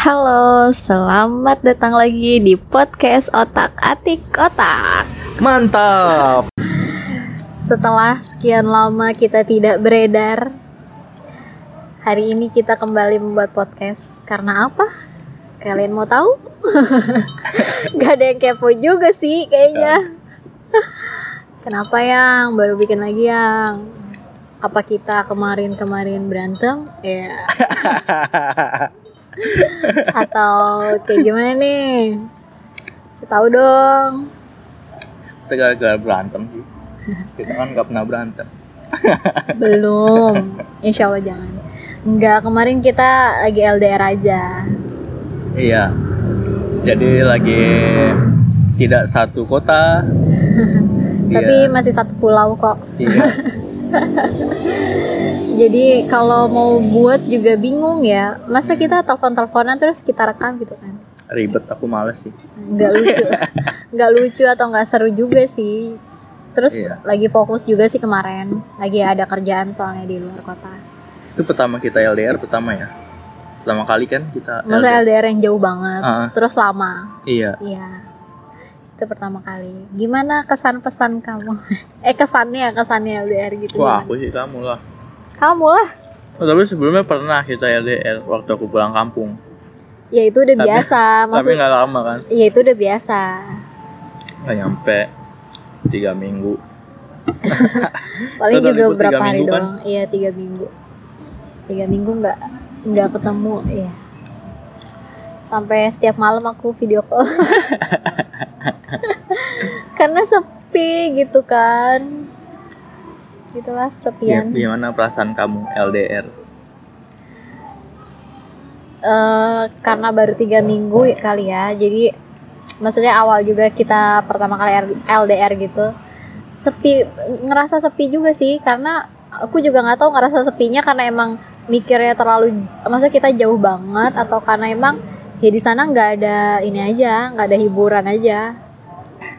Halo, selamat datang lagi di podcast Otak Atik Otak. Mantap. Setelah sekian lama kita tidak beredar, hari ini kita kembali membuat podcast. Karena apa? Kalian mau tahu? Gak ada yang kepo juga sih kayaknya. Kenapa yang baru bikin lagi yang? Apa kita kemarin-kemarin berantem? Ya. Atau kayak gimana nih? Saya tahu dong. Segala-gala berantem sih. Kita kan nggak pernah berantem. Belum. Insya Allah jangan. Enggak, kemarin kita lagi LDR aja. Iya. Jadi lagi tidak satu kota. Tapi Iya. masih satu pulau kok. Iya. Jadi kalau mau buat juga bingung ya. Masa kita telepon-teleponan terus kita rekam gitu kan? Ribet aku males sih. Nggak lucu. Nggak lucu atau nggak seru juga sih. Terus Iya. lagi fokus juga sih kemarin. Lagi ada kerjaan soalnya di luar kota. Itu pertama kita LDR pertama ya. Pertama kali kan kita Maksudnya LDR yang jauh banget. Ah, ah. Terus lama. Iya. Iya. Itu pertama kali. Gimana kesan pesan kamu? eh kesannya, kesannya LDR gitu. Wah, gimana? aku sih kamu lah. Kamu lah. Oh, tapi sebelumnya pernah kita LDR waktu aku pulang kampung. Ya itu udah Tapi- biasa. Tapi Maksud nggak lama kan. Ya itu udah biasa. Nggak nyampe tiga minggu. Paling juga berapa hari minggu kan? doang. Iya, tiga minggu. Tiga minggu nggak nggak ketemu, iya. Sampai setiap malam aku video call. Karena sepi gitu kan. Gitulah Ya, kesepian. gimana perasaan kamu LDR? eh karena baru tiga minggu ya kali ya jadi maksudnya awal juga kita pertama kali LDR gitu sepi ngerasa sepi juga sih karena aku juga nggak tahu ngerasa sepinya karena emang mikirnya terlalu maksudnya kita jauh banget atau karena emang ya di sana nggak ada ini aja nggak ada hiburan aja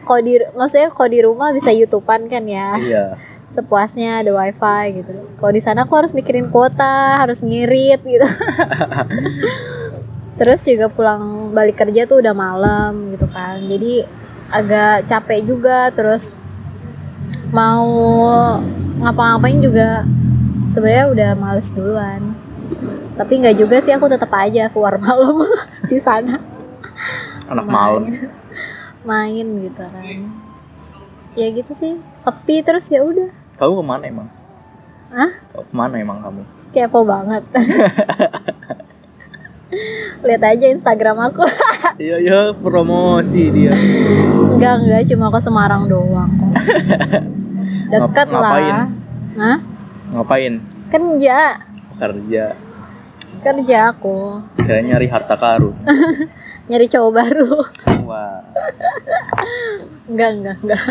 kalau di maksudnya kalau di rumah bisa youtubean kan ya Iya. sepuasnya ada wifi gitu. Kalau di sana aku harus mikirin kuota, harus ngirit gitu. Terus juga pulang balik kerja tuh udah malam gitu kan. Jadi agak capek juga terus mau ngapa-ngapain juga sebenarnya udah males duluan. Tapi nggak juga sih aku tetap aja keluar malam di sana Anak malam. Main gitu kan. Ya gitu sih, sepi terus ya udah. Kamu ke mana emang? Hah? Kamu ke mana emang kamu? kepo banget lihat aja Instagram aku Iya iya promosi dia. enggak enggak cuma ke Semarang doang dekat Ngap- ngapain? lah Hah? Ngapain? kerja Kerja. kerja aku Kira nyari harta karun. Nyari cowok baru Wah, enggak enggak enggak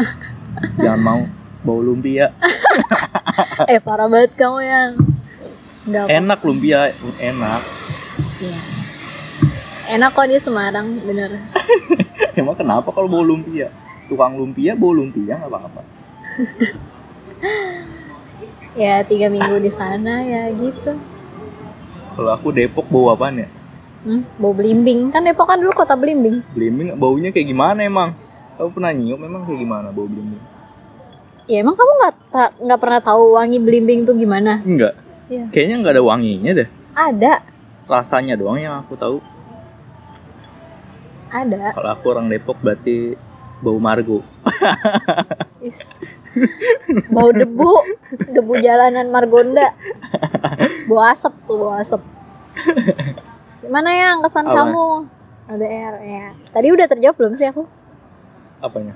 jangan mau bau lumpia. eh parah banget kamu yang enggak. Enak lumpia, enak. Iya. enak kok di Semarang bener Emang kenapa kalau bau lumpia? Tukang lumpia bau lumpia nggak apa-apa. ya tiga minggu di sana ya gitu Kalau aku Depok bau apaan ya? Hmm, bau belimbing kan Depok kan dulu kota belimbing Belimbing baunya kayak gimana emang? Kamu pernah nyium emang kayak gimana bau belimbing? ya emang kamu nggak nggak pernah tahu wangi belimbing tuh gimana Enggak. Iya. Kayaknya nggak ada wanginya deh. ada Rasanya doang yang aku tahu. ada Kalau aku orang Depok berarti bau margo. Is. bau debu debu jalanan Margonda bau asap tuh bau asap gimana yang kesan Apa? kamu LDR ya tadi udah terjawab belum sih aku Apanya?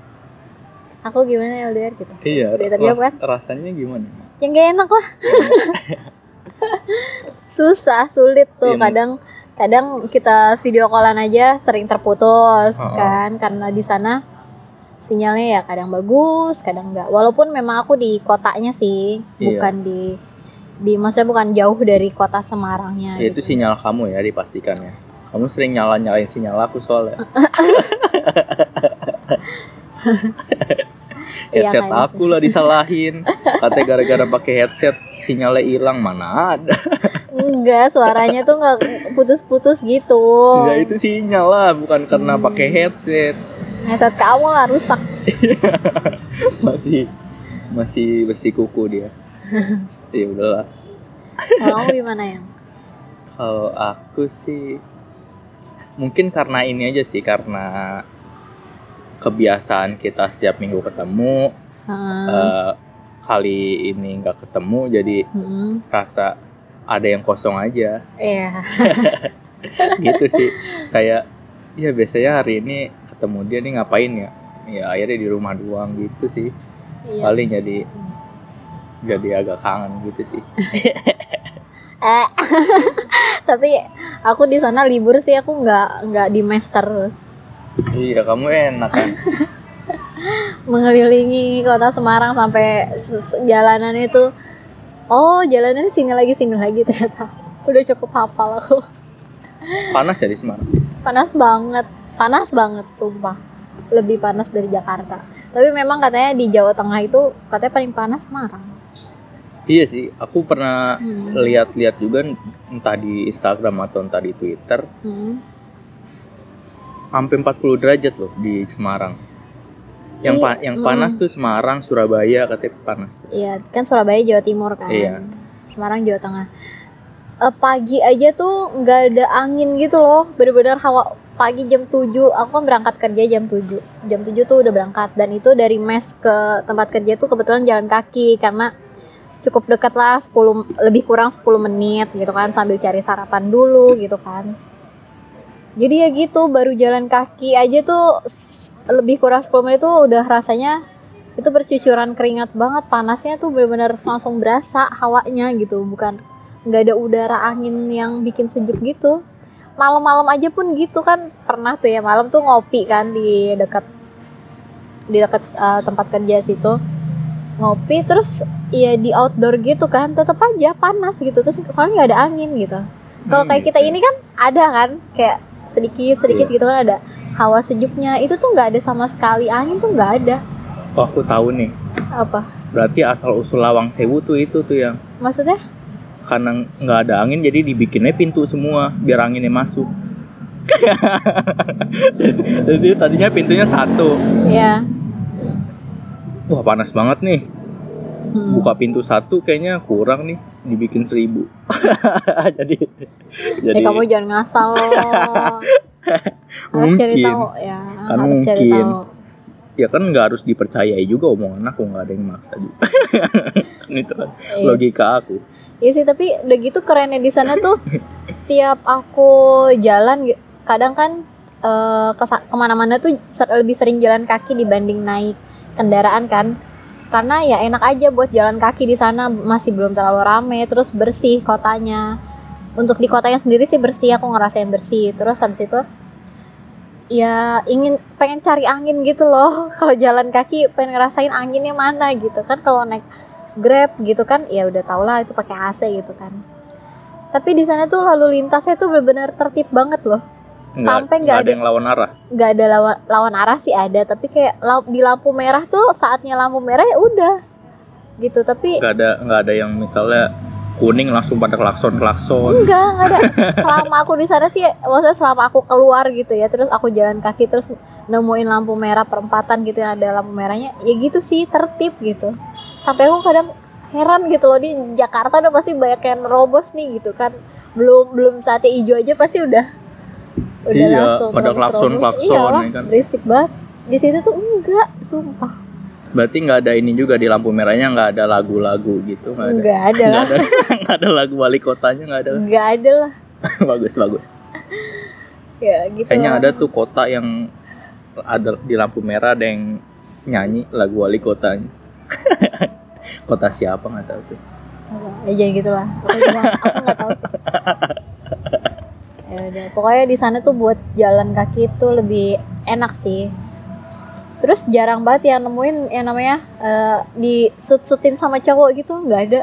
aku gimana LDR gitu Iya. Udah terjawab kan? rasanya gimana? yang gak enak lah susah sulit tuh Iya. kadang kadang kita video callan aja sering terputus Oh. kan karena di sana sinyalnya ya kadang bagus kadang enggak walaupun memang aku di kotanya sih Iya. bukan di di maksudnya bukan jauh dari kota Semarangnya Ya, itu gitu. sinyal kamu ya dipastikan ya. Kamu sering nyala nyalain sinyal aku soalnya. Iya, headset kan. aku lah disalahin katanya gara-gara pakai headset sinyalnya hilang mana ada enggak suaranya tuh nggak putus-putus gitu Enggak itu sinyal lah, bukan karena Hmm. pakai headset. headset kamu lah rusak Masih masih bersikuku dia. ya udahlah. Kalau kamu gimana ya Kalau aku sih mungkin karena ini aja sih karena kebiasaan kita setiap minggu ketemu Heeh. eh, kali ini nggak ketemu jadi Mm-mm. rasa ada yang kosong aja Iya. gitu sih kayak ya biasanya hari ini ketemu dia nih ngapain ya ya akhirnya di rumah doang gitu sih Iya. paling jadi jadi agak kangen gitu sih Eh. Tapi aku di sana libur sih aku nggak nggak di mes terus. iya kamu enak kan Mengelilingi kota Semarang sampai jalanan itu. Oh, jalanannya sini lagi sini lagi ternyata. Udah cukup hafal aku. panas ya di Semarang Panas banget. Panas banget, sumpah. Lebih panas dari Jakarta. Tapi memang katanya di Jawa Tengah itu katanya paling panas Semarang. Iya sih aku pernah Hmm. lihat-lihat juga entah di Instagram atau entah di Twitter Hmm. hampir 40 derajat loh di Semarang yang pa- Iya, yang mm. panas tuh Semarang Surabaya katanya panas Iya, kan Surabaya Jawa Timur kan. Iya. Semarang Jawa Tengah. Eh, pagi aja tuh nggak ada angin gitu loh. Bener-bener hawa pagi jam 7. Aku kan berangkat kerja jam 7. Jam 7 tuh udah berangkat dan itu dari mes ke tempat kerja tuh kebetulan jalan kaki karena cukup dekat lah 10 lebih kurang 10 menit gitu kan sambil cari sarapan dulu gitu kan. Jadi ya gitu baru jalan kaki aja tuh lebih kurang 10 menit tuh udah rasanya itu bercucuran keringat banget panasnya tuh bener-bener langsung berasa hawanya gitu bukan nggak ada udara angin yang bikin sejuk gitu malam-malam aja pun gitu kan pernah tuh ya malam tuh ngopi kan di dekat di dekat eh, tempat kerja situ ngopi terus ya di outdoor gitu kan tetap aja panas gitu terus soalnya nggak ada angin gitu. Kalau Hmm, kayak kita gitu. ini kan ada kan kayak sedikit sedikit Iya. gitu kan ada hawa sejuknya itu tuh nggak ada sama sekali angin tuh nggak ada. Oh aku tahu nih. Apa? Berarti asal usul Lawang Sewu tuh itu tuh yang maksudnya? karena nggak ada angin jadi dibikinnya pintu semua biar anginnya masuk. Jadi tadinya pintunya satu. Ya wah panas banget nih. Hmm. buka pintu satu kayaknya kurang nih dibikin seribu. Jadi jadi Eh, kamu jangan ngasal harus cari Mungkin. tahu ya Kan harus cari mungkin. tahu. Ya kan nggak harus dipercayai juga omongan aku nggak ada yang maksa juga. Itu kan Iya logika aku. Iya sih tapi udah gitu kerennya di sana tuh setiap aku jalan kadang kan kesa- ke mana-mana tuh lebih sering jalan kaki dibanding naik kendaraan kan. Karena ya enak aja buat jalan kaki di sana masih belum terlalu rame terus bersih kotanya. Untuk di kotanya sendiri sih bersih aku ngerasain bersih. Terus habis itu ya ingin pengen cari angin gitu loh. Kalau jalan kaki pengen ngerasain anginnya mana gitu kan. Kalau naik Grab gitu kan ya udah tau lah itu pakai AC gitu kan. Tapi di sana tuh lalu lintasnya tuh benar-benar tertib banget loh Sampai nggak ada- ada yang lawan arah. nggak ada lawan lawan arah sih ada tapi kayak di lampu merah tuh saatnya lampu merah ya udah gitu. Tapi nggak ada nggak ada yang misalnya kuning langsung pada klakson klakson enggak enggak ada. Selama aku di sana sih maksudnya selama aku keluar gitu ya terus aku jalan kaki terus nemuin lampu merah perempatan gitu yang ada lampu merahnya ya gitu sih tertib gitu. Sampai aku kadang heran gitu loh di Jakarta udah pasti banyak yang nerobos nih gitu kan. Belum belum saatnya hijau aja pasti udah udah Iya, langsung pada nerobos-nerobos. klakson-klakson, Iyalah, ya kan. berisik banget. Di situ tuh enggak sumpah. Berarti nggak ada ini juga di lampu merahnya nggak ada lagu-lagu gitu nggak ada? Enggak ada. Nggak ada nggak ada lagu wali kotanya nggak ada? Enggak ada lah. Bagus bagus. Ya gitu kayaknya lah. ada tuh kota yang ada di lampu merah ada yang nyanyi lagu wali kotanya. Kota siapa nggak tahu tuh. Ya jangan gitu lah. Aku juga aku nggak tahu sih ya udah pokoknya di sana tuh buat jalan kaki itu lebih enak sih terus jarang banget yang nemuin yang namanya eh, di sut sutin sama cowok gitu nggak ada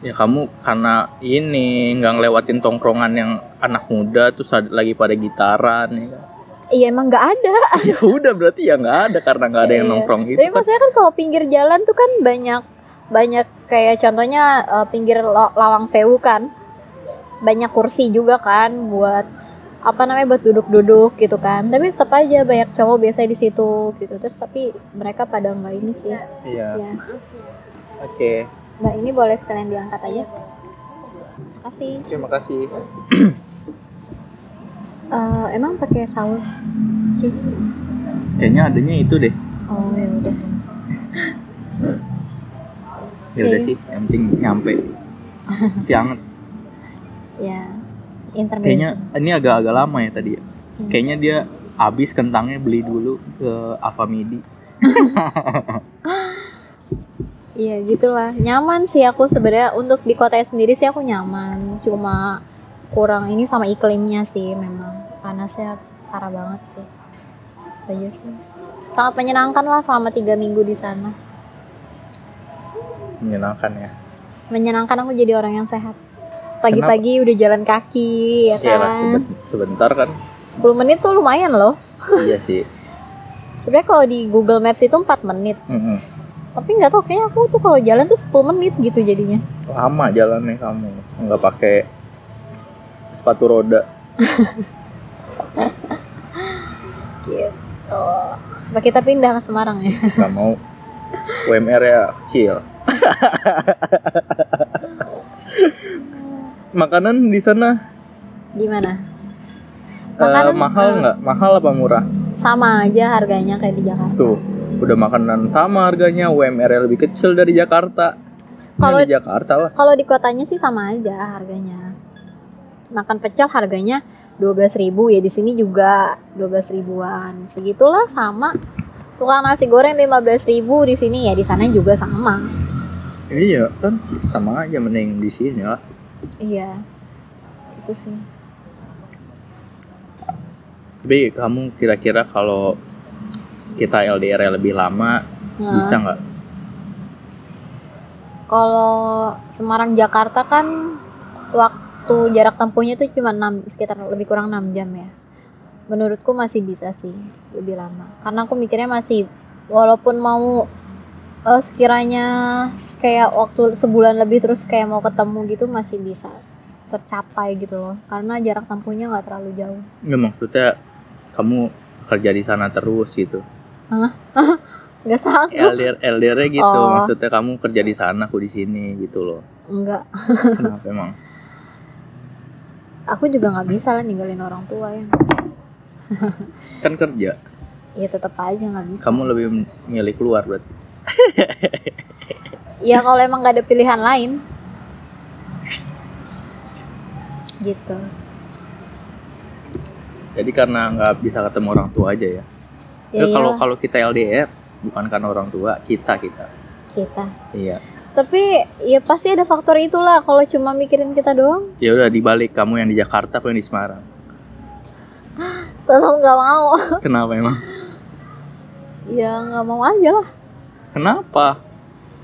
ya kamu karena ini nggak ngelewatin tongkrongan yang anak muda terus ada- lagi pada gitaran ya kan? iya emang nggak ada ya udah berarti ya nggak ada karena nggak ada yang Iya. nongkrong gitu tapi kan. maksudnya kan kalau pinggir jalan tuh kan banyak banyak kayak contohnya eh, pinggir lawang sewu kan banyak kursi juga kan buat apa namanya buat duduk-duduk gitu kan tapi tetap aja banyak cowok biasanya di situ gitu terus tapi mereka pada nggak ini sih Iya. ya Oke. mbak ini boleh sekalian diangkat aja makasih Terima kasih. Eh, emang pakai saus cheese Kayaknya adanya itu deh. oh ya udah Ya udah Oke. sih, yang penting nyampe. Si ya Kayaknya intermezzo ini agak-agak lama ya tadi. ya. Hmm. Kayaknya dia habis kentangnya beli dulu ke Avamidi. Iya gitulah nyaman sih aku sebenarnya untuk di kota sendiri sih aku nyaman cuma kurang ini sama iklimnya sih memang panasnya parah banget sih aja sih sangat menyenangkan lah selama tiga minggu di sana Menyenangkan ya. menyenangkan aku jadi orang yang sehat pagi-pagi udah jalan kaki ya Iya kan seben- sebentar kan. 10 menit tuh lumayan loh iya sih. sebenarnya kalau di Google Maps itu 4 menit Mm-mm. tapi nggak tahu kayaknya aku tuh kalau jalan tuh 10 menit gitu jadinya Lama jalannya kamu. Nggak pakai sepatu roda. gitu apa kita pindah ke Semarang ya Nggak mau. UMR ya kecil. Makanan di sana gimana eh, Makanan, mahal eh, nggak? Mahal apa murah? sama aja harganya kayak di Jakarta Tuh, udah makanan sama harganya, UMR lebih kecil dari Jakarta. Kalau- Kalau di Jakarta lah. kalau di kotanya sih sama aja harganya makan pecel harganya 12.000 ya di sini juga 12 ribuan segitulah sama tukang nasi goreng 15.000 di sini ya di sana juga sama Iya, kan sama aja mending di sini lah. Iya itu sih. Tapi kamu kira-kira kalau kita LDR lebih lama Nah, bisa nggak? kalau Semarang Jakarta kan waktu jarak tempuhnya tuh cuma 6 sekitar lebih kurang 6 jam ya. Menurutku masih bisa sih lebih lama. Karena aku mikirnya masih walaupun mau eh, sekiranya kayak waktu sebulan lebih terus kayak mau ketemu gitu masih bisa tercapai gitu loh karena jarak tempuhnya nggak terlalu jauh Nggak maksudnya kamu kerja di sana terus gitu. nggak sanggup LDR LDR gitu, Oh. maksudnya kamu kerja di sana, aku di sini gitu loh. nggak Kenapa emang? aku juga nggak bisa lah ninggalin orang tua ya Kan kerja, ya tetap aja nggak bisa kamu lebih milih keluar berarti. ya kalau emang nggak ada pilihan lain gitu Jadi karena nggak bisa ketemu orang tua aja ya. ya kalau iyalah, kalau kita LDR bukan karena orang tua, kita kita. kita Iya. tapi ya pasti ada faktor itulah kalau cuma mikirin kita doang Ya udah dibalik kamu yang di Jakarta, aku yang di Semarang. tetap nggak mau Kenapa emang? ya nggak mau aja lah Kenapa?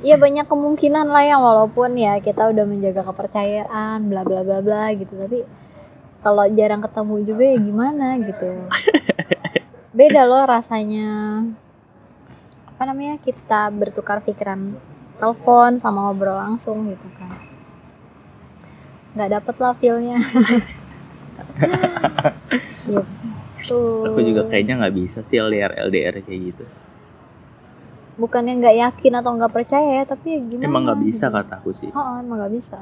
ya banyak kemungkinan lah yang walaupun ya kita udah menjaga kepercayaan bla bla bla bla gitu. Tapi kalau jarang ketemu juga ya gimana gitu. Beda loh rasanya. Apa namanya? Kita bertukar pikiran telepon sama ngobrol langsung gitu kan. Nggak dapet lah feelnya. Gitu. Aku juga kayaknya nggak bisa sih LDR LDR kayak gitu. Bukannya nggak yakin atau nggak percaya ya tapi ya gimana Emang nggak bisa gitu. kataku sih. oh emang nggak bisa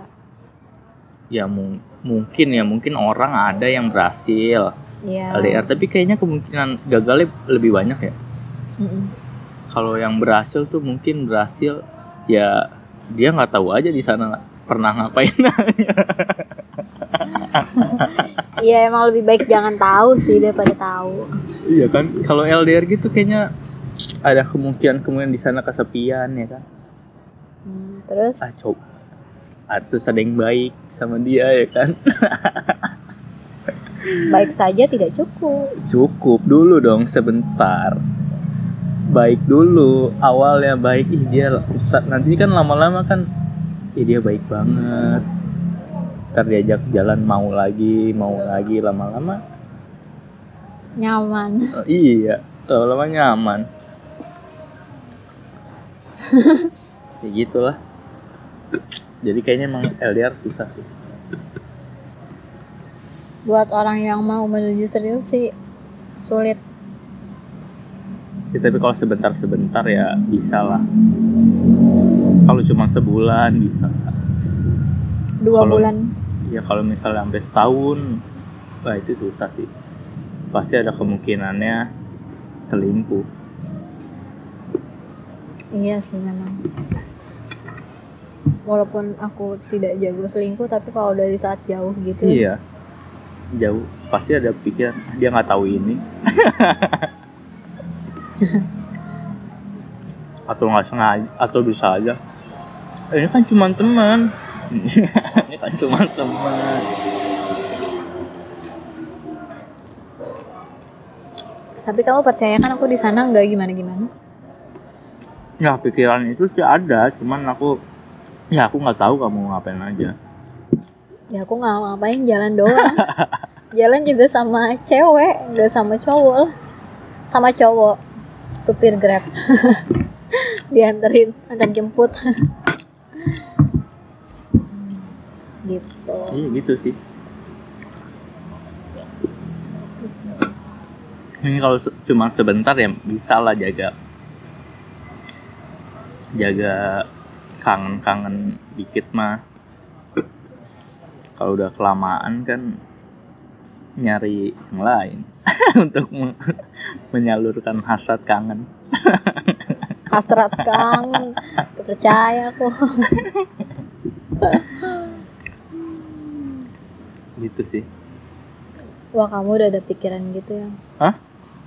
Ya mung- mungkin ya mungkin orang ada yang berhasil ya LDR, tapi kayaknya kemungkinan gagalnya lebih banyak ya. Mm-mm. Kalau yang berhasil tuh mungkin berhasil ya dia nggak tahu aja di sana pernah ngapain. Iya emang lebih baik jangan tahu sih daripada tahu. iya kan? Kalau LDR gitu kayaknya ada kemungkinan kemungkinan di sana kesepian ya kan. Hmm, terus Ah coba. Ah, terus ada yang baik sama dia ya kan. baik saja tidak cukup. Cukup dulu dong sebentar. Baik dulu, awalnya baik ih dia nanti kan lama-lama kan ih dia baik banget. Ntar diajak jalan mau lagi, mau lagi lama-lama. Nyaman. oh, iya, lama-lama nyaman. Ya gitulah. Jadi kayaknya emang LDR susah sih. buat orang yang mau menuju serius sih sulit Ya, tapi kalau sebentar-sebentar ya bisa lah. Kalau cuma sebulan bisa. dua Kalau- bulan Ya kalau misalnya sampai setahun, wah itu susah sih. Pasti ada kemungkinannya selingkuh. Iya sih memang walaupun aku tidak jago selingkuh tapi kalau dari saat jauh gitu Iya. Jauh pasti ada pikiran "Ah, dia nggak tahu ini. atau nggak sengaja atau bisa aja. "Eh, Ini kan cuma teman. ini kan cuma teman. tapi kamu percaya kan aku di sana nggak gimana gimana Ya pikiran itu sih ada, cuman aku ya aku nggak tahu kamu ngapain aja. ya aku nggak ngapain jalan doang. Jalan juga sama cewek nggak sama cowok sama cowok supir grab. Dianterin akan jemput. Gitu. Iya gitu sih. Ini kalau cuma sebentar ya bisa lah jaga jaga kangen-kangen dikit mah. Kalau udah kelamaan kan nyari yang lain untuk me- menyalurkan hasrat kangen. hasrat kang percaya aku Gitu sih. wah kamu udah ada pikiran gitu ya Hah?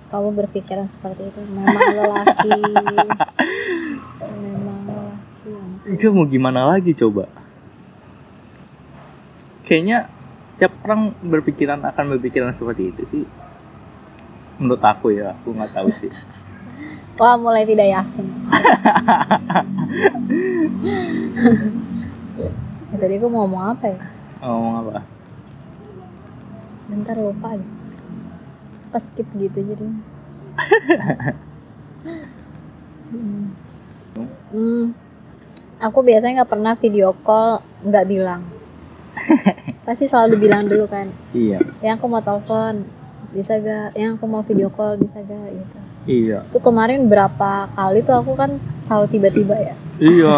kamu berpikiran seperti itu memang lelaki Iya mau gimana lagi coba? Kayaknya setiap orang berpikiran akan berpikiran seperti itu sih. Menurut aku ya, aku nggak tahu sih. wah mulai tidak yakin Ya, tadi aku mau ngomong apa ya Ngomong apa? bentar lupa deh pas skip gitu jadi hmm. Hmm. Aku biasanya nggak pernah video call nggak bilang. Pasti selalu bilang dulu kan. Iya, yang aku mau telepon bisa gak yang aku mau video call bisa gak gitu. Iya, tuh kemarin berapa kali tuh aku kan selalu tiba-tiba ya. Iya.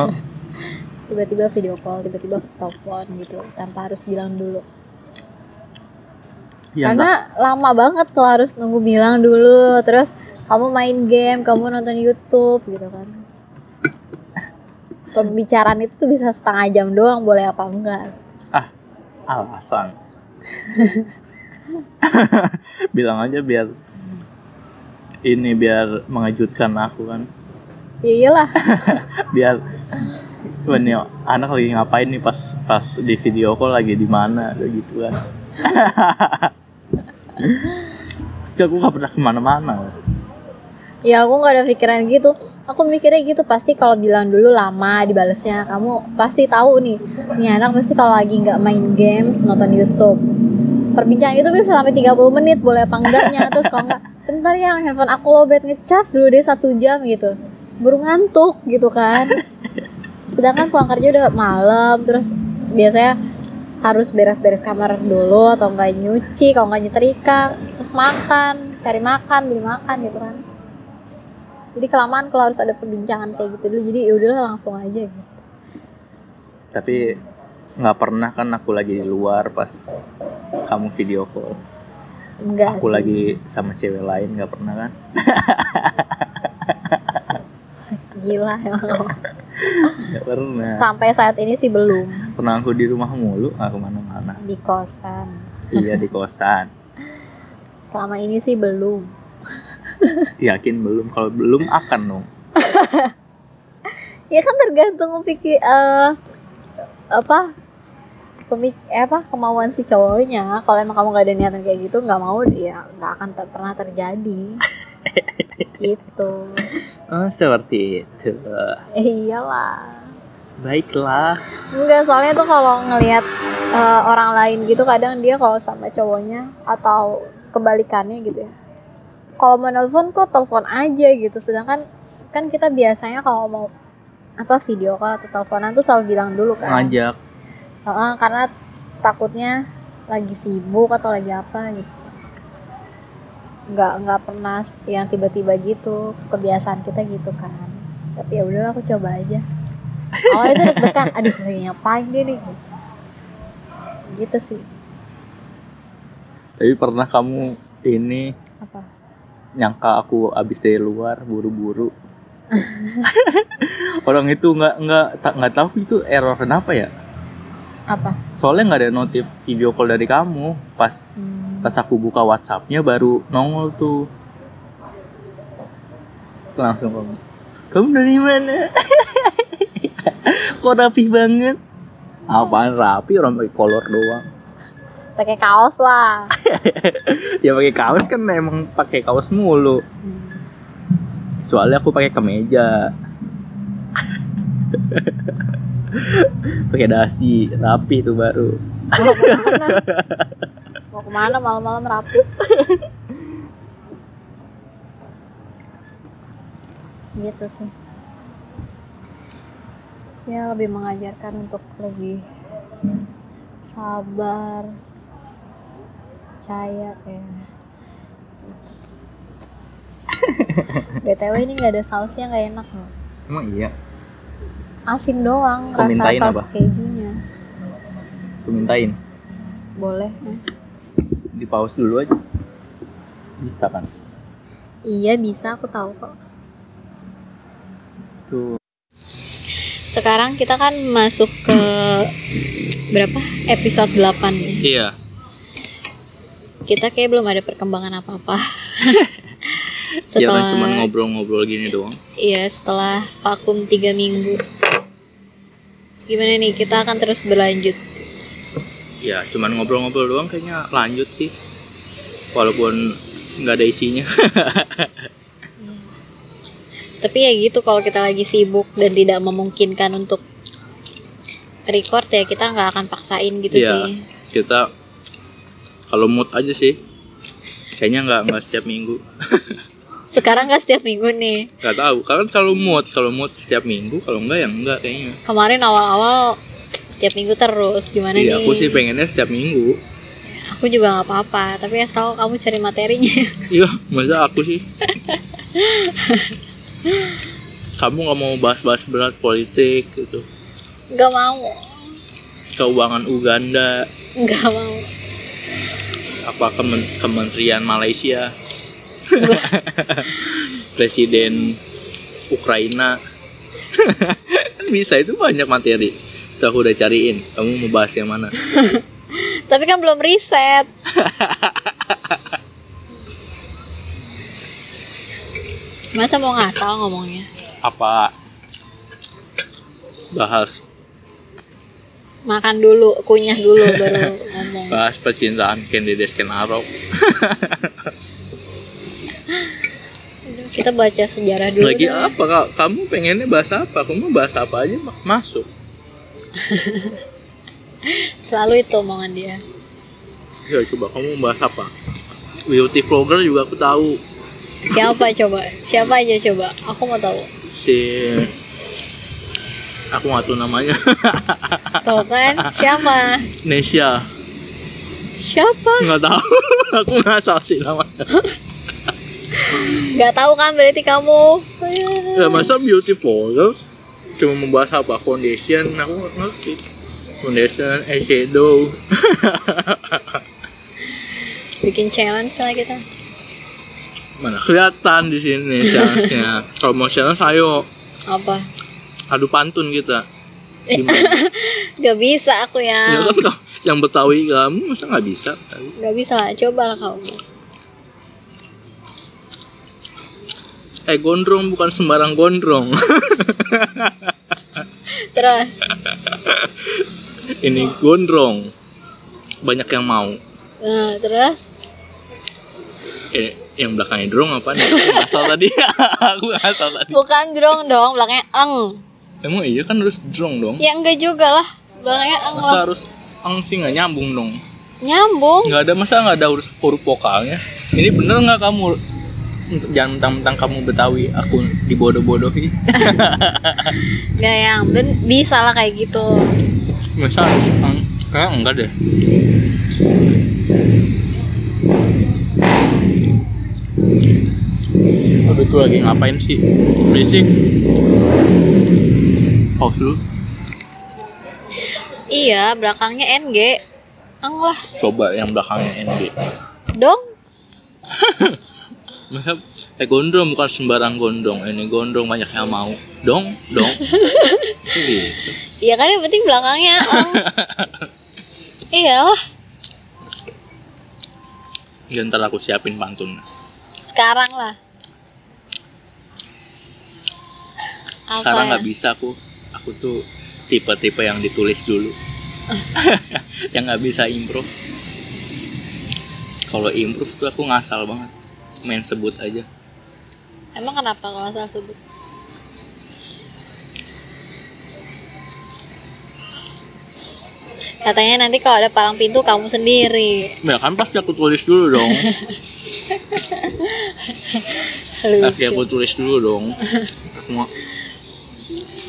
tiba-tiba video call tiba-tiba telepon gitu tanpa harus bilang dulu. Ya, karena lama banget kalau harus nunggu bilang dulu. Terus kamu main game kamu nonton YouTube gitu kan pembicaraan itu tuh bisa setengah jam doang boleh apa enggak nggak- alasan. Bilang aja biar ini biar mengejutkan aku kan. ya iyalah Biar Wah, nih anak lagi ngapain nih pas pas di video call lagi di mana gitu kan. Aku gak pernah ke mana-mana. Ya aku nggak ada pikiran gitu. Aku mikirnya gitu pasti kalau bilang dulu lama dibalesnya kamu pasti tahu nih nih anak pasti kalau lagi nggak main games nonton YouTube. Perbincangan itu bisa sampai 30 menit boleh apa enggaknya. Terus kalau enggak bentar ya handphone aku lowbat ngecas dulu deh satu jam gitu. Baru ngantuk gitu kan. Sedangkan pulang kerja udah malam terus biasanya harus beres-beres kamar dulu atau enggak nyuci kalau enggak nyetrika terus makan cari makan beli makan gitu kan jadi kelamaan kalau harus ada perbincangan kayak gitu dulu jadi ya udahlah langsung aja gitu Tapi nggak pernah kan aku lagi di luar pas kamu video call. enggak Aku sih lagi sama cewek lain nggak pernah kan? gila emang lo. Nggak pernah. sampai saat ini sih belum Pernah aku di rumah mulu, nggak ke mana-mana. di kosan Iya di kosan. selama ini sih belum Yakin belum? Kalau belum akan dong. ya kan tergantung pikir eh apa pemik eh, apa kemauan si cowoknya kalau emang kamu gak ada niatan kayak gitu nggak mau ya nggak akan ter- pernah terjadi gitu Oh seperti itu. eh, iyalah Baiklah. Enggak, soalnya tuh kalau ngelihat eh, orang lain gitu kadang dia kalau sama cowoknya atau kebalikannya gitu ya. Kalau mau nelpon kok telepon aja gitu. Sedangkan kan kita biasanya kalau mau apa video call atau teleponan tuh selalu bilang dulu kan. Ngajak. Heeh, karena takutnya lagi sibuk atau lagi apa gitu. Nggak nggak pernah yang tiba-tiba gitu. Kebiasaan kita gitu kan. Tapi ya udahlah aku coba aja. Awalnya tuh deg-degan aduh lagi ngapain dia nih? Gitu sih. Tapi pernah kamu ini apa nyangka aku abis dari luar buru-buru. Orang itu nggak nggak tak nggak tahu itu error kenapa ya? apa Soalnya nggak ada notif video call dari kamu. Pas Hmm, pas aku buka WhatsAppnya baru nongol tuh. Langsung kamu. Kamu dari mana? Kok rapi banget? Apaan rapi orang pakai kolor doang. Pakai kaos lah Ya pakai kaos kan emang pakai kaos mulu. Soalnya aku pakai kemeja. pakai dasi, rapi tuh baru. mau ke mana mau ke mana malam-malam rapi gitu sih ya lebih mengajarkan untuk lebih sabar percaya ya btw ini nggak ada sausnya nggak enak loh Emang iya. asin doang Kau rasa saus apa? kejunya Aku mintain. boleh eh. Di pause dulu aja. Bisa kan? iya bisa aku tahu kok Tuh. Sekarang kita kan masuk ke berapa? Episode 8 nih. Iya. Kita kayak belum ada perkembangan apa-apa. Ya kan setelah cuma ngobrol-ngobrol gini doang. Iya, setelah vakum 3 minggu. Terus gimana nih? Kita akan terus berlanjut. Ya, cuman ngobrol-ngobrol doang kayaknya lanjut sih. Walaupun nggak ada isinya. Tapi ya gitu kalau kita lagi sibuk dan tidak memungkinkan untuk record ya kita nggak akan paksain gitu Iya. sih. Kita kalau mood aja sih. Kayaknya nggak nggak setiap minggu. Sekarang nggak setiap minggu nih. Nggak tahu. Kalau kalau mood, kalau mood setiap minggu, kalau enggak ya enggak kayaknya. Kemarin awal-awal setiap minggu terus gimana Iya, nih? aku sih pengennya setiap minggu. Aku juga nggak apa-apa, tapi asal kamu cari materinya. Iya, masa aku sih. Kamu nggak mau bahas-bahas berat politik gitu. Nggak mau, Keuangan Uganda, nggak mau. Apa kemen- kementerian Malaysia, presiden Ukraina. Bisa itu banyak materi. Tuh aku udah cariin. Kamu mau bahas yang mana? Tapi kan belum riset. Masa mau ngasal ngomongnya? Apa bahas Makan dulu, kunyah dulu baru ngomong. bahas percintaan Candidates Kenaro? Kita baca sejarah dulu. Lagi deh. apa kak? Kamu pengennya bahas apa? Kamu bahas apa aja ma- masuk. Selalu itu omongan dia. Ya coba kamu bahas apa? Beauty vlogger juga aku tahu Siapa coba? Siapa aja coba? Aku mau tahu. si aku nggak tahu namanya Tuh kan? Siapa? Nesya Siapa? nggak tahu aku nggak tahu sih namanya Gak tahu kan berarti kamu? ya masa beauty vlogger cuma membahas apa foundation aku nggak ngerti foundation eyeshadow Bikin challenge lah kita. mana kelihatan di sini challenge-nya kalau mau challenge ayo Apa? Adu pantun kita Gimana? Gak bisa aku ya ya. kan kau- yang betawi kamu masa nggak bisa Gak bisa. Coba lah kamu. eh gondrong bukan sembarang gondrong Terus. ini gondrong banyak yang mau Nah, terus. eh yang belakangnya drong apa nih aku ngasal tadi aku ngasal tadi Bukan drong dong, belakangnya eng. Emang iya kan harus drong dong Ya enggak juga lah. Belakangnya eng masa lah. harus ang sih nggak nyambung dong Nyambung. nggak ada masa nggak ada huruf huruf vokalnya ini bener nggak kamu jangan mentang-mentang kamu betawi aku dibodoh-bodohi Gak yang ben bisa lah kayak gitu. masa ang kayak enggak deh Itu lagi ngapain sih? Berisik. Pause dulu. Iya, belakangnya NG. Enggak lah, Coba yang belakangnya NG. dong. Eh gondrong bukan sembarang gondrong. Ini gondrong banyak yang mau. Dong, dong. Itu gitu. Iya kan yang penting belakangnya. Oh. iya lah, Ya, ntar aku siapin pantun. sekarang lah. Apa Sekarang ya? nggak bisa aku. Aku tuh tipe-tipe yang ditulis dulu. yang nggak bisa improve. Kalau improve tuh aku ngasal banget. Main sebut aja. Emang kenapa kalau salah sebut? Katanya nanti kalau ada palang pintu kamu sendiri. Ya kan pasti aku tulis dulu dong. Pasti aku tulis dulu dong. Aku mau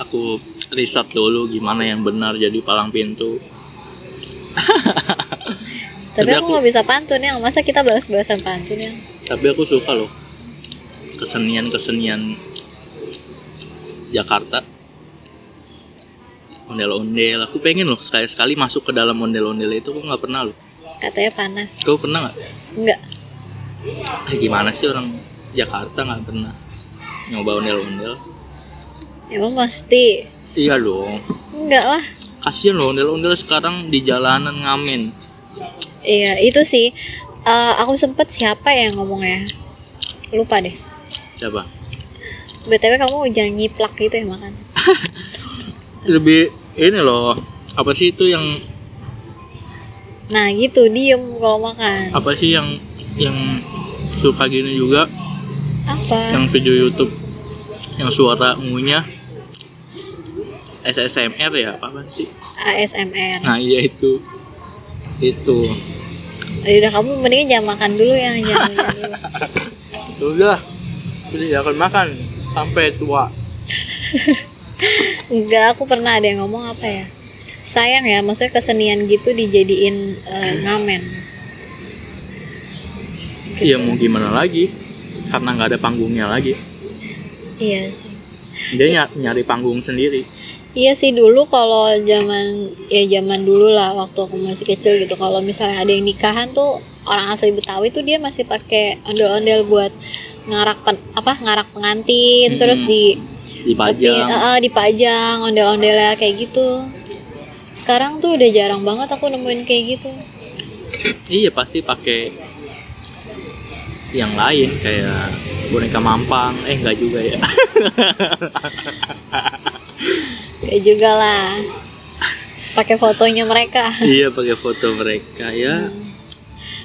aku riset dulu gimana yang benar jadi palang pintu. Tapi Tapi aku nggak bisa pantun ya. Masa kita balas-balasan pantun ya? Tapi aku suka loh kesenian-kesenian Jakarta. Ondel-ondel. Aku pengen loh sekali-sekali masuk ke dalam ondel-ondel itu. Aku nggak pernah loh. Katanya panas. Kau pernah nggak? Enggak. Eh, gimana sih orang Jakarta nggak pernah nyoba ondel-ondel? Emang pasti. Iya dong. Enggak lah. Kasian loh ondel-ondel sekarang di jalanan ngamen. Iya, itu sih. Eh, aku sempet siapa yang ngomongnya? Lupa deh. Siapa? BTW kamu jangan nyiplak gitu ya makan. Lebih ini loh. Apa sih itu yang Nah gitu, diem kalau makan. apa sih yang yang suka gini juga Apa? yang video YouTube yang suara ngunyah SSMR ya apa sih ASMR. nah iya itu itu Ya udah kamu mendingan jangan makan dulu ya, jangan jangan dulu. Ya udah jadi akan makan sampai tua Enggak, aku pernah ada yang ngomong apa ya? Sayang ya, maksudnya kesenian gitu dijadiin eh, ngamen. iya mau gimana lagi karena nggak ada panggungnya lagi Iya sih. dia ny- nyari panggung sendiri Iya sih dulu kalau zaman ya zaman dulu lah waktu aku masih kecil gitu kalau misalnya ada yang nikahan tuh orang asli Betawi tuh dia masih pakai ondel-ondel buat ngarak pen- apa ngarak pengantin Mm-mm. terus di dipajang eh, dipajang ondel-ondelnya kayak gitu. Sekarang tuh udah jarang banget aku nemuin kayak gitu. iya pasti pakai yang lain kayak boneka mampang eh enggak juga ya Kayak juga lah. Pakai fotonya mereka. iya pakai foto mereka ya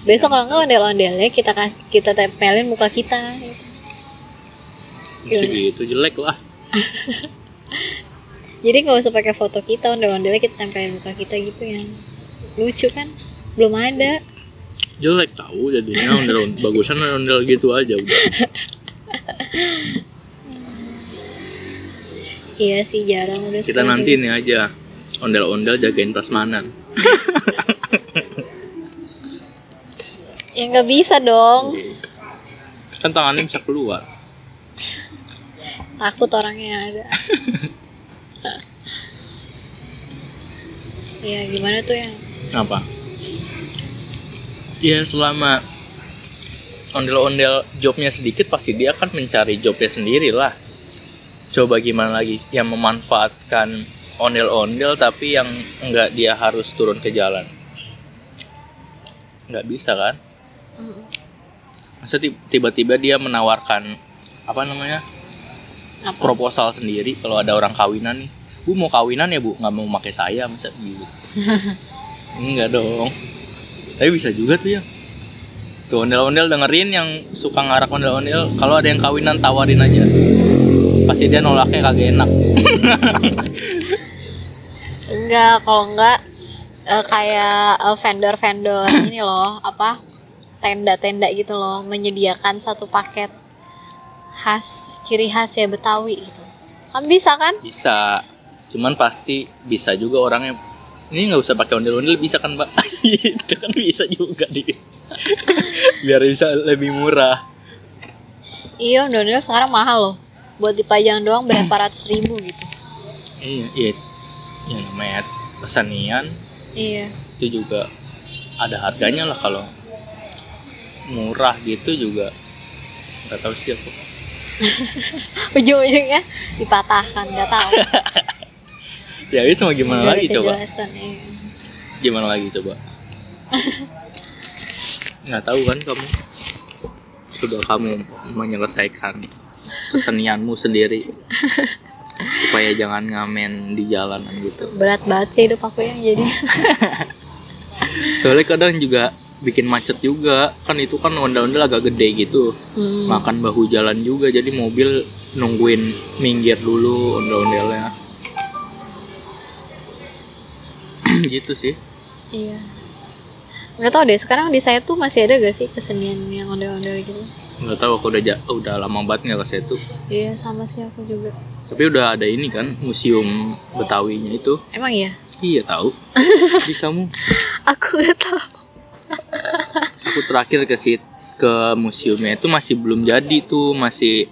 Besok kalau nggak ondel-ondelnya kita kita tempelin muka kita. Gitu jelek lah Jadi nggak usah pakai foto kita, ondel-ondelnya kita tempelin muka kita gitu ya. Lucu kan? Belum ada. jelek tahu jadinya ondel bagusan ondel gitu aja udah Iya sih jarang udah kita sekarang nanti ini aja. Ondel-ondel jagain prasmanan. Ya nggak bisa dong. kan tangannya bisa keluar. Takut orangnya yang ada. ya gimana tuh ya? apa? Ya selama ondel-ondel jobnya sedikit pasti dia akan mencari jobnya sendiri lah coba gimana lagi yang memanfaatkan ondel-ondel tapi yang enggak dia harus turun ke jalan. Nggak bisa kan? Masa ti- tiba-tiba dia menawarkan apa namanya Apa? proposal sendiri kalau ada orang kawinan nih. Bu mau kawinan ya bu? Nggak mau pakai saya masa gitu? Enggak dong. Tapi bisa juga tuh ya. Tuh ondel-ondel dengerin yang suka ngarak ondel-ondel. Kalau ada yang kawinan tawarin aja pasti dia nolaknya kagak enak Enggak, kalau enggak eh, kayak eh, vendor-vendor ini loh, apa? Tenda-tenda gitu loh, menyediakan satu paket khas ciri khas ya Betawi gitu. Kan bisa kan? bisa cuman pasti bisa juga orangnya ini nggak usah pakai ondel-ondel bisa kan mbak itu kan bisa juga di biar bisa lebih murah Iya, ondel-ondel sekarang mahal loh. Buat dipajang doang berapa ratus ribu gitu. iya iya ya namanya kesenian Iya. itu juga ada harganya lah kalau murah gitu juga nggak tahu sih aku Ujung-ujungnya dipatahkan, nggak tahu. ya itu mau gimana lagi coba iya. gimana lagi coba nggak tahu kan kamu coba kamu menyelesaikan kesenianmu sendiri supaya jangan ngamen di jalanan gitu Berat banget sih hidup aku yang jadi. soalnya kadang juga bikin macet juga kan itu kan ondel-ondel agak gede gitu Hmm. makan bahu jalan juga jadi mobil nungguin minggir dulu ondel-ondelnya gitu sih Iya. Nggak tahu deh, sekarang di saya tuh masih ada gak sih kesenian yang ondel-ondel gitu? Nggak tahu aku udah ja- udah lama banget nggak ke situ Iya, sama sih aku juga. tapi udah ada ini kan museum betawinya itu Emang iya? iya tahu di kamu Aku nggak tahu. aku terakhir ke sit ke museumnya itu masih belum jadi tuh masih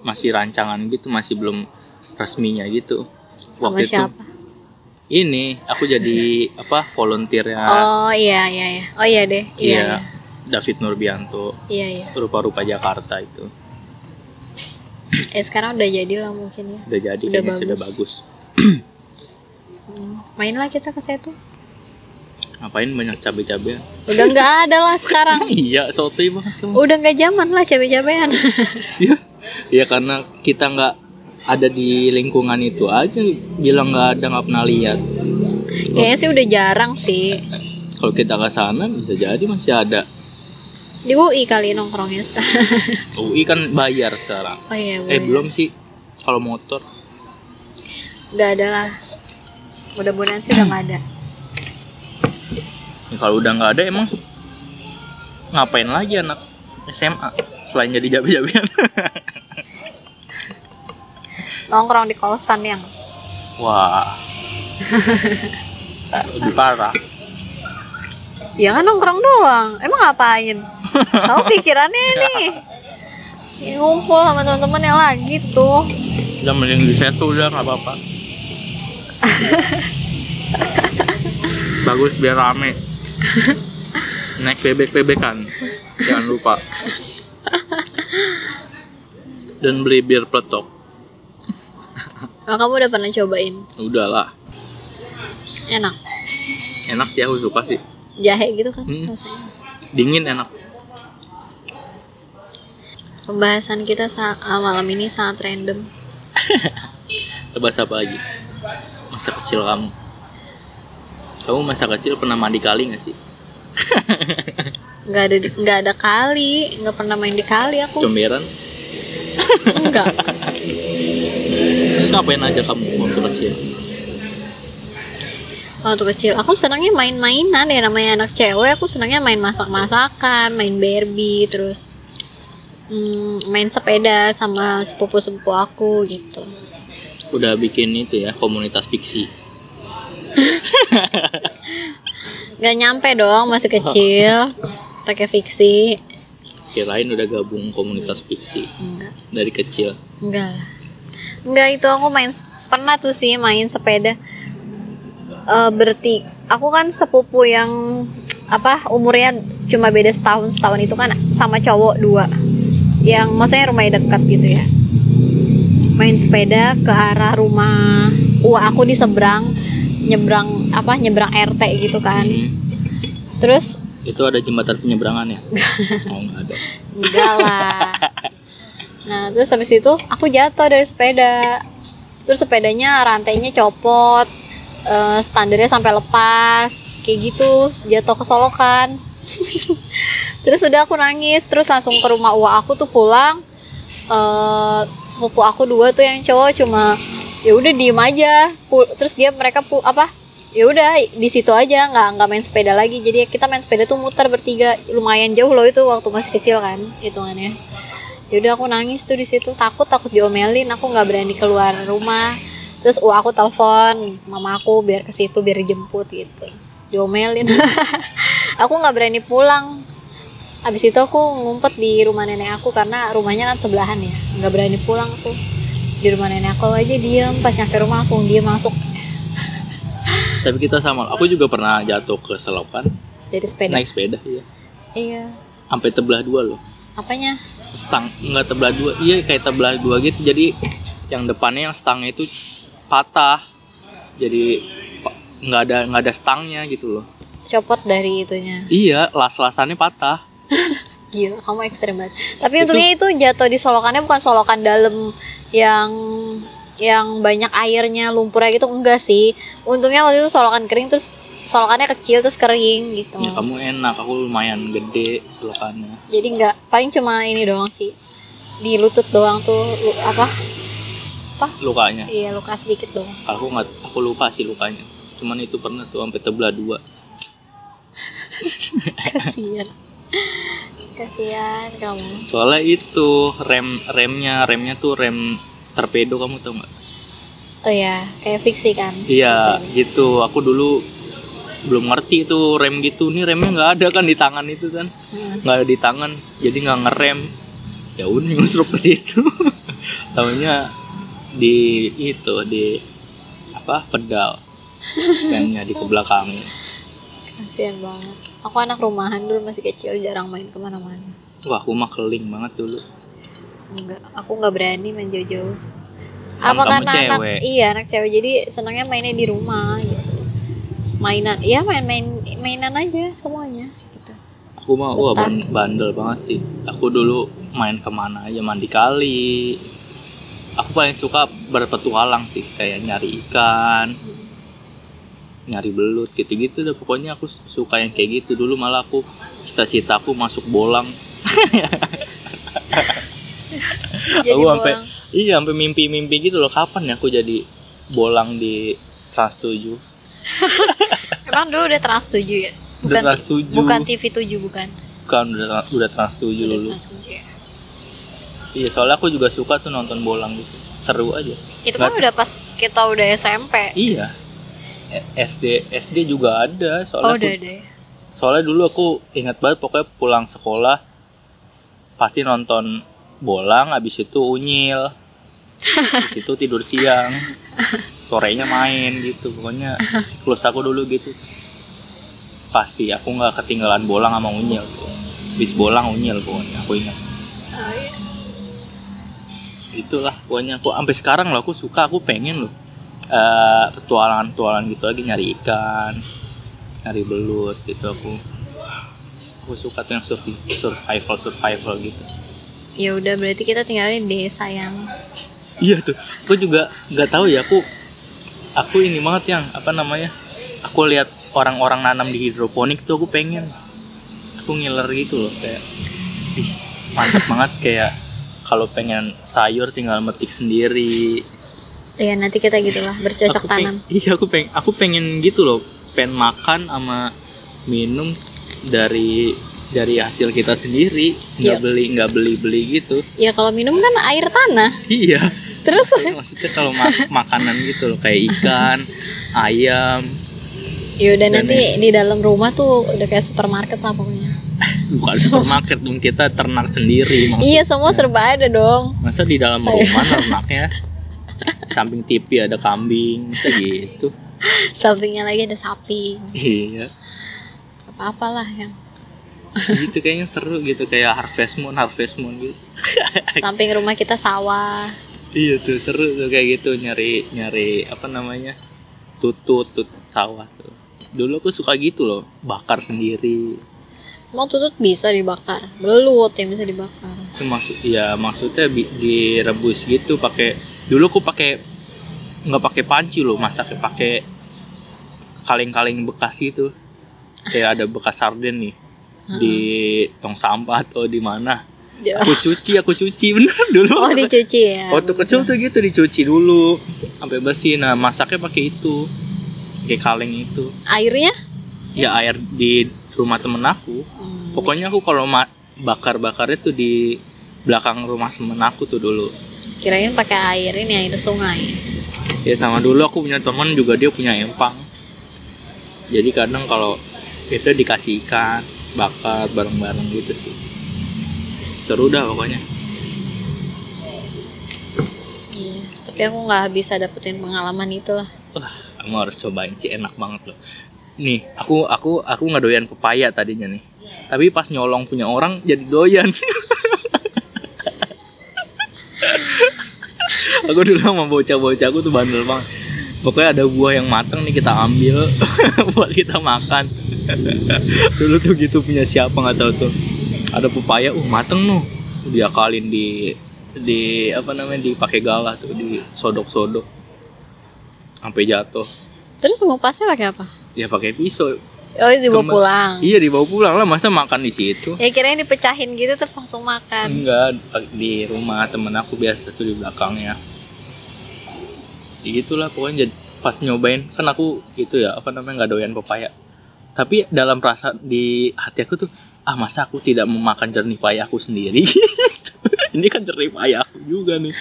masih rancangan gitu masih belum resminya gitu Sama waktu siapa? itu ini aku jadi apa volunteernya Oh iya iya iya. Oh iya deh. Iya iya iya. David Nurbianto Iya iya. rupa-rupa Jakarta itu Eh sekarang udah jadi lah mungkin ya. udah jadi Udah bagus. sudah bagus Hmm. Mainlah kita ke situ. ngapain banyak cabai-cabean Udah nggak ada lah sekarang. iya sotoy banget Udah nggak zaman lah cabe-cabean. Iya, ya karena kita nggak ada di lingkungan itu aja bilang nggak ada nggak pernah lihat. Kayaknya sih udah jarang sih. Kalau kita ke sana bisa jadi masih ada. Di UI kali nongkrongnya sekarang. UI kan bayar sekarang. Oh iya. Eh boleh. belum sih kalau motor. Nggak ada lah. Mudah-mudahan sih udah nggak ada. Ya, kalau udah nggak ada emang ngapain lagi anak SMA selain jadi jabi-jabian? Nongkrong di kosan yang Wah. Lebih parah. Ya kan nongkrong doang. Emang ngapain? Kamu pikirannya nih. Ya, ngumpul sama teman-teman yang lagi tuh. Udah mending di situ udah nggak apa-apa. Bagus biar rame. Naik bebek-bebekan. Jangan lupa. Dan beli bir peletok. Oh, kamu udah pernah cobain? Udahlah. Enak. Enak sih aku suka sih. Jahe gitu kan Hmm. rasanya. Dingin enak. Pembahasan kita sa- ah, malam ini sangat random. Bahas apa lagi? Masa kecil kamu. Kamu masa kecil pernah mandi kali gak sih? Nggak ada nggak ada kali, nggak pernah main di kali aku. Comberan? Enggak. Terus ngapain aja kamu waktu kecil? Waktu kecil aku senangnya main-mainan ya namanya anak cewek aku senangnya main masak-masakan, main Barbie terus hmm, main sepeda sama sepupu-sepupu aku gitu. Udah bikin itu ya, komunitas fiksi. Gak nyampe dong masih kecil pakai fiksi. Kirain udah gabung komunitas fiksi Enggak. dari kecil. Enggak lah. Enggak itu aku main pernah tuh sih main sepeda. Eh berarti aku kan sepupu yang apa umurnya cuma beda setahun setahun itu kan sama cowok dua yang maksudnya rumahnya dekat gitu ya main sepeda ke arah rumah wah aku di seberang nyebrang apa nyebrang RT gitu kan Hmm. terus Itu ada jembatan penyeberangan ya? oh nggak ada. Enggak lah. Nah, terus habis itu aku jatuh dari sepeda. Terus sepedanya rantainya copot. eh, standarnya sampai lepas. Kayak gitu, jatuh ke solokan. terus udah aku nangis, terus langsung ke rumah uang aku tuh pulang. eh sepupu aku dua tuh yang cowok cuma ya udah diem aja. Terus dia mereka pu- apa? ya udah di situ aja nggak nggak main sepeda lagi. Jadi kita main sepeda tuh muter bertiga lumayan jauh loh itu waktu masih kecil kan hitungannya. Ya udah aku nangis tuh di situ takut takut diomelin. Aku nggak berani keluar rumah. Terus uh, aku telepon mama aku biar ke situ biar dijemput gitu. Diomelin. Aku nggak berani pulang abis itu aku ngumpet di rumah nenek aku karena rumahnya kan sebelahan ya nggak berani pulang tuh di rumah nenek aku aja diem pas nyampe rumah langsung dia masuk Tapi kita sama. Aku juga pernah jatuh ke selokan dari sepeda naik sepeda iya. iya Sampai tebelah dua loh. apanya Stang nggak tebelah dua. Iya kayak tebelah dua gitu. Jadi yang depannya yang stangnya itu patah. Jadi nggak ada nggak ada stangnya gitu loh. copot dari itunya Iya, las-lasannya patah. Gila, kamu ekstrem banget. Tapi untungnya itu jatuh di solokannya bukan solokan dalam yang yang banyak airnya, lumpurnya gitu enggak sih. Untungnya waktu itu solokan kering terus solokannya kecil terus kering gitu. Ya kamu enak, aku lumayan gede selokannya. Jadi enggak paling cuma ini doang sih. Di lutut doang tuh lu- apa? Lukanya. Iya, luka sedikit doang. Kalau aku nggak, aku lupa sih lukanya. Cuman itu pernah tuh sampai tebelah dua. Kasihan. Kasihan kamu. Soalnya itu rem remnya remnya tuh rem torpedo kamu tau nggak? Oh ya, kayak fiksi kan. Iya gitu. Aku dulu belum ngerti itu rem gitu. Nih remnya nggak ada kan di tangan itu kan? Hmm. Nggak ada di tangan. Jadi nggak ngerem. Ya udah nyusruk ke situ. Tahunya di itu di apa pedal remnya di ke belakang. Kasihan banget. Aku anak rumahan dulu masih kecil, jarang main ke mana-mana. Wah, aku mah keling banget dulu. Enggak, aku nggak berani main jauh-jauh. Apa karena anak cewek. iya anak cewek jadi senangnya mainnya di rumah gitu. Mainan, iya main-main mainan aja semuanya gitu. Aku mah wah bandel banget sih. Aku dulu main ke mana aja mandi kali. Aku paling suka berpetualang sih, kayak nyari ikan, nyari belut gitu-gitu. Dah pokoknya aku suka yang kayak gitu. Dulu malah aku cita-cita aku masuk bolang. Jadi Aku sampai iya sampai mimpi-mimpi gitu loh. Kapan ya aku jadi bolang di Trans 7? Emang dulu udah trans 7 ya? Udah Bukan Trans 7. bukan TV 7 bukan. Kan udah udah Trans 7 Udah dulu. Trans 7 ya. Iya, soalnya aku juga suka tuh nonton bolang gitu. Seru aja. Itu kan udah pas kita udah SMP. Iya. SD SD juga ada Oh, soalnya udah aku- ada ya. soalnya dulu aku ingat banget pokoknya pulang sekolah pasti nonton bolang habis itu unyil. Habis itu tidur siang. Sorenya main gitu pokoknya siklus aku dulu gitu. Pasti aku nggak ketinggalan bolang sama unyil. Habis bolang unyil pokoknya aku ingat. Oh, iya. itulah pokoknya aku sampai sekarang loh aku suka aku pengen loh eh, petualangan-petualangan gitu lagi nyari ikan nyari belut gitu. Aku aku suka tuh yang survi- survival survival gitu. Ya udah berarti kita tinggalnya di desa yang iya tuh. Aku juga nggak tahu ya aku aku ini banget yang apa namanya aku lihat orang-orang nanam di hidroponik tuh aku pengen. Aku ngiler gitu loh kayak ih mantap banget kayak kalau pengen sayur tinggal metik sendiri ya nanti kita gitulah bercocok Aku peng- tanam. iya aku pengen aku pengen gitu loh pengen makan sama minum dari dari hasil kita sendiri nggak Iya. beli nggak beli beli gitu Ya kalau minum kan air tanah. iya Terus maksudnya kalau ma- makanan gitu loh kayak ikan ayam ya udah Dan nanti di dalam rumah tuh udah kayak supermarket lah pokoknya. bukan supermarket dong kita ternak sendiri maksud Iya semua serba ada dong. masa di dalam Saya- rumah ternaknya samping TV ada kambing masa gitu Sampingnya lagi ada sapi. iya Apa apalah yang gitu kayaknya seru gitu kayak harvest moon harvest moon gitu samping rumah kita sawah. Iya tuh seru tuh kayak gitu nyari nyari apa namanya tutut tutut sawah tuh. Dulu aku suka gitu loh bakar sendiri. Mau tutut bisa dibakar. Belut yang bisa dibakar. Itu maksud ya maksudnya direbus gitu pakai dulu aku pakai nggak pakai panci loh masaknya pakai kaleng-kaleng bekas itu kayak ada bekas sarden nih di tong sampah atau di mana Ya. aku cuci aku cuci bener dulu Oh dicuci ya. Waktu kecil tuh gitu dicuci dulu sampai bersih. Nah masaknya pakai itu, kayak kaleng itu. Airnya? Ya air di rumah temen aku. Hmm. Pokoknya aku kalau bakar-bakarnya tuh di belakang rumah temen aku tuh dulu. Kirain pakai air ini air sungai. Ya sama dulu aku punya temen juga dia punya empang. Jadi kadang kalau itu dikasih ikan, bakat bareng-bareng gitu sih seru dah pokoknya Iya. Tapi aku nggak bisa dapetin pengalaman itu lah. wah kamu harus cobain sih enak banget loh nih aku aku aku nggak doyan pepaya tadinya nih tapi pas nyolong punya orang jadi doyan aku dulu sama bocah-bocah aku tuh bandel banget. Pokoknya ada buah yang matang nih kita ambil buat kita makan. Dulu tuh gitu punya siapa nggak tahu tuh. Ada pepaya uh mateng nuh diakalin di di apa namanya dipakai galah tuh di sodok-sodok sampai jatuh. Terus ngupasnya pakai apa? ya pakai pisau Oh, dibawa Kembe- pulang. iya dibawa pulang lah. Masa makan di situ? Ya kirain dipecahin gitu terus langsung makan. enggak di rumah temen aku biasa tuh di belakangnya. Ya gitulah pokoknya jadi pas nyobain kan aku itu ya apa namanya nggak doyan pepaya. Tapi dalam rasa di hati aku tuh ah masa aku tidak memakan jernih payah aku sendiri? Ini kan jernih payah aku juga nih.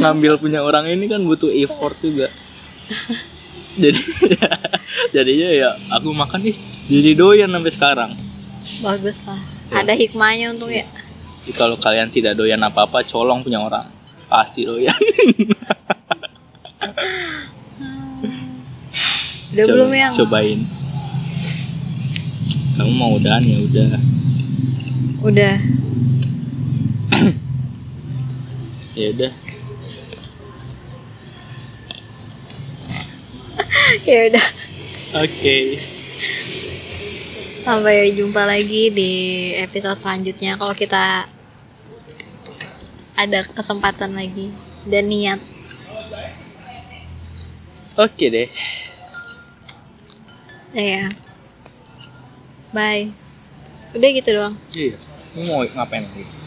Ngambil punya orang ini kan butuh effort juga. Jadi jadinya ya aku makan nih jadi doyan sampai sekarang Bagus lah. Ya. Ada hikmahnya untung ya. Jadi kalau kalian tidak doyan apa-apa, colong punya orang. Pasti doyan. Udah Coba- belum yang? Cobain. Kamu mau udahan ya udah. Udah. Ya udah. ya udah. Oke. Sampai jumpa lagi di episode selanjutnya kalau kita ada kesempatan lagi dan niat. Oke deh. Ya. Bye. Udah gitu doang. Iya. Mau ngapain lagi?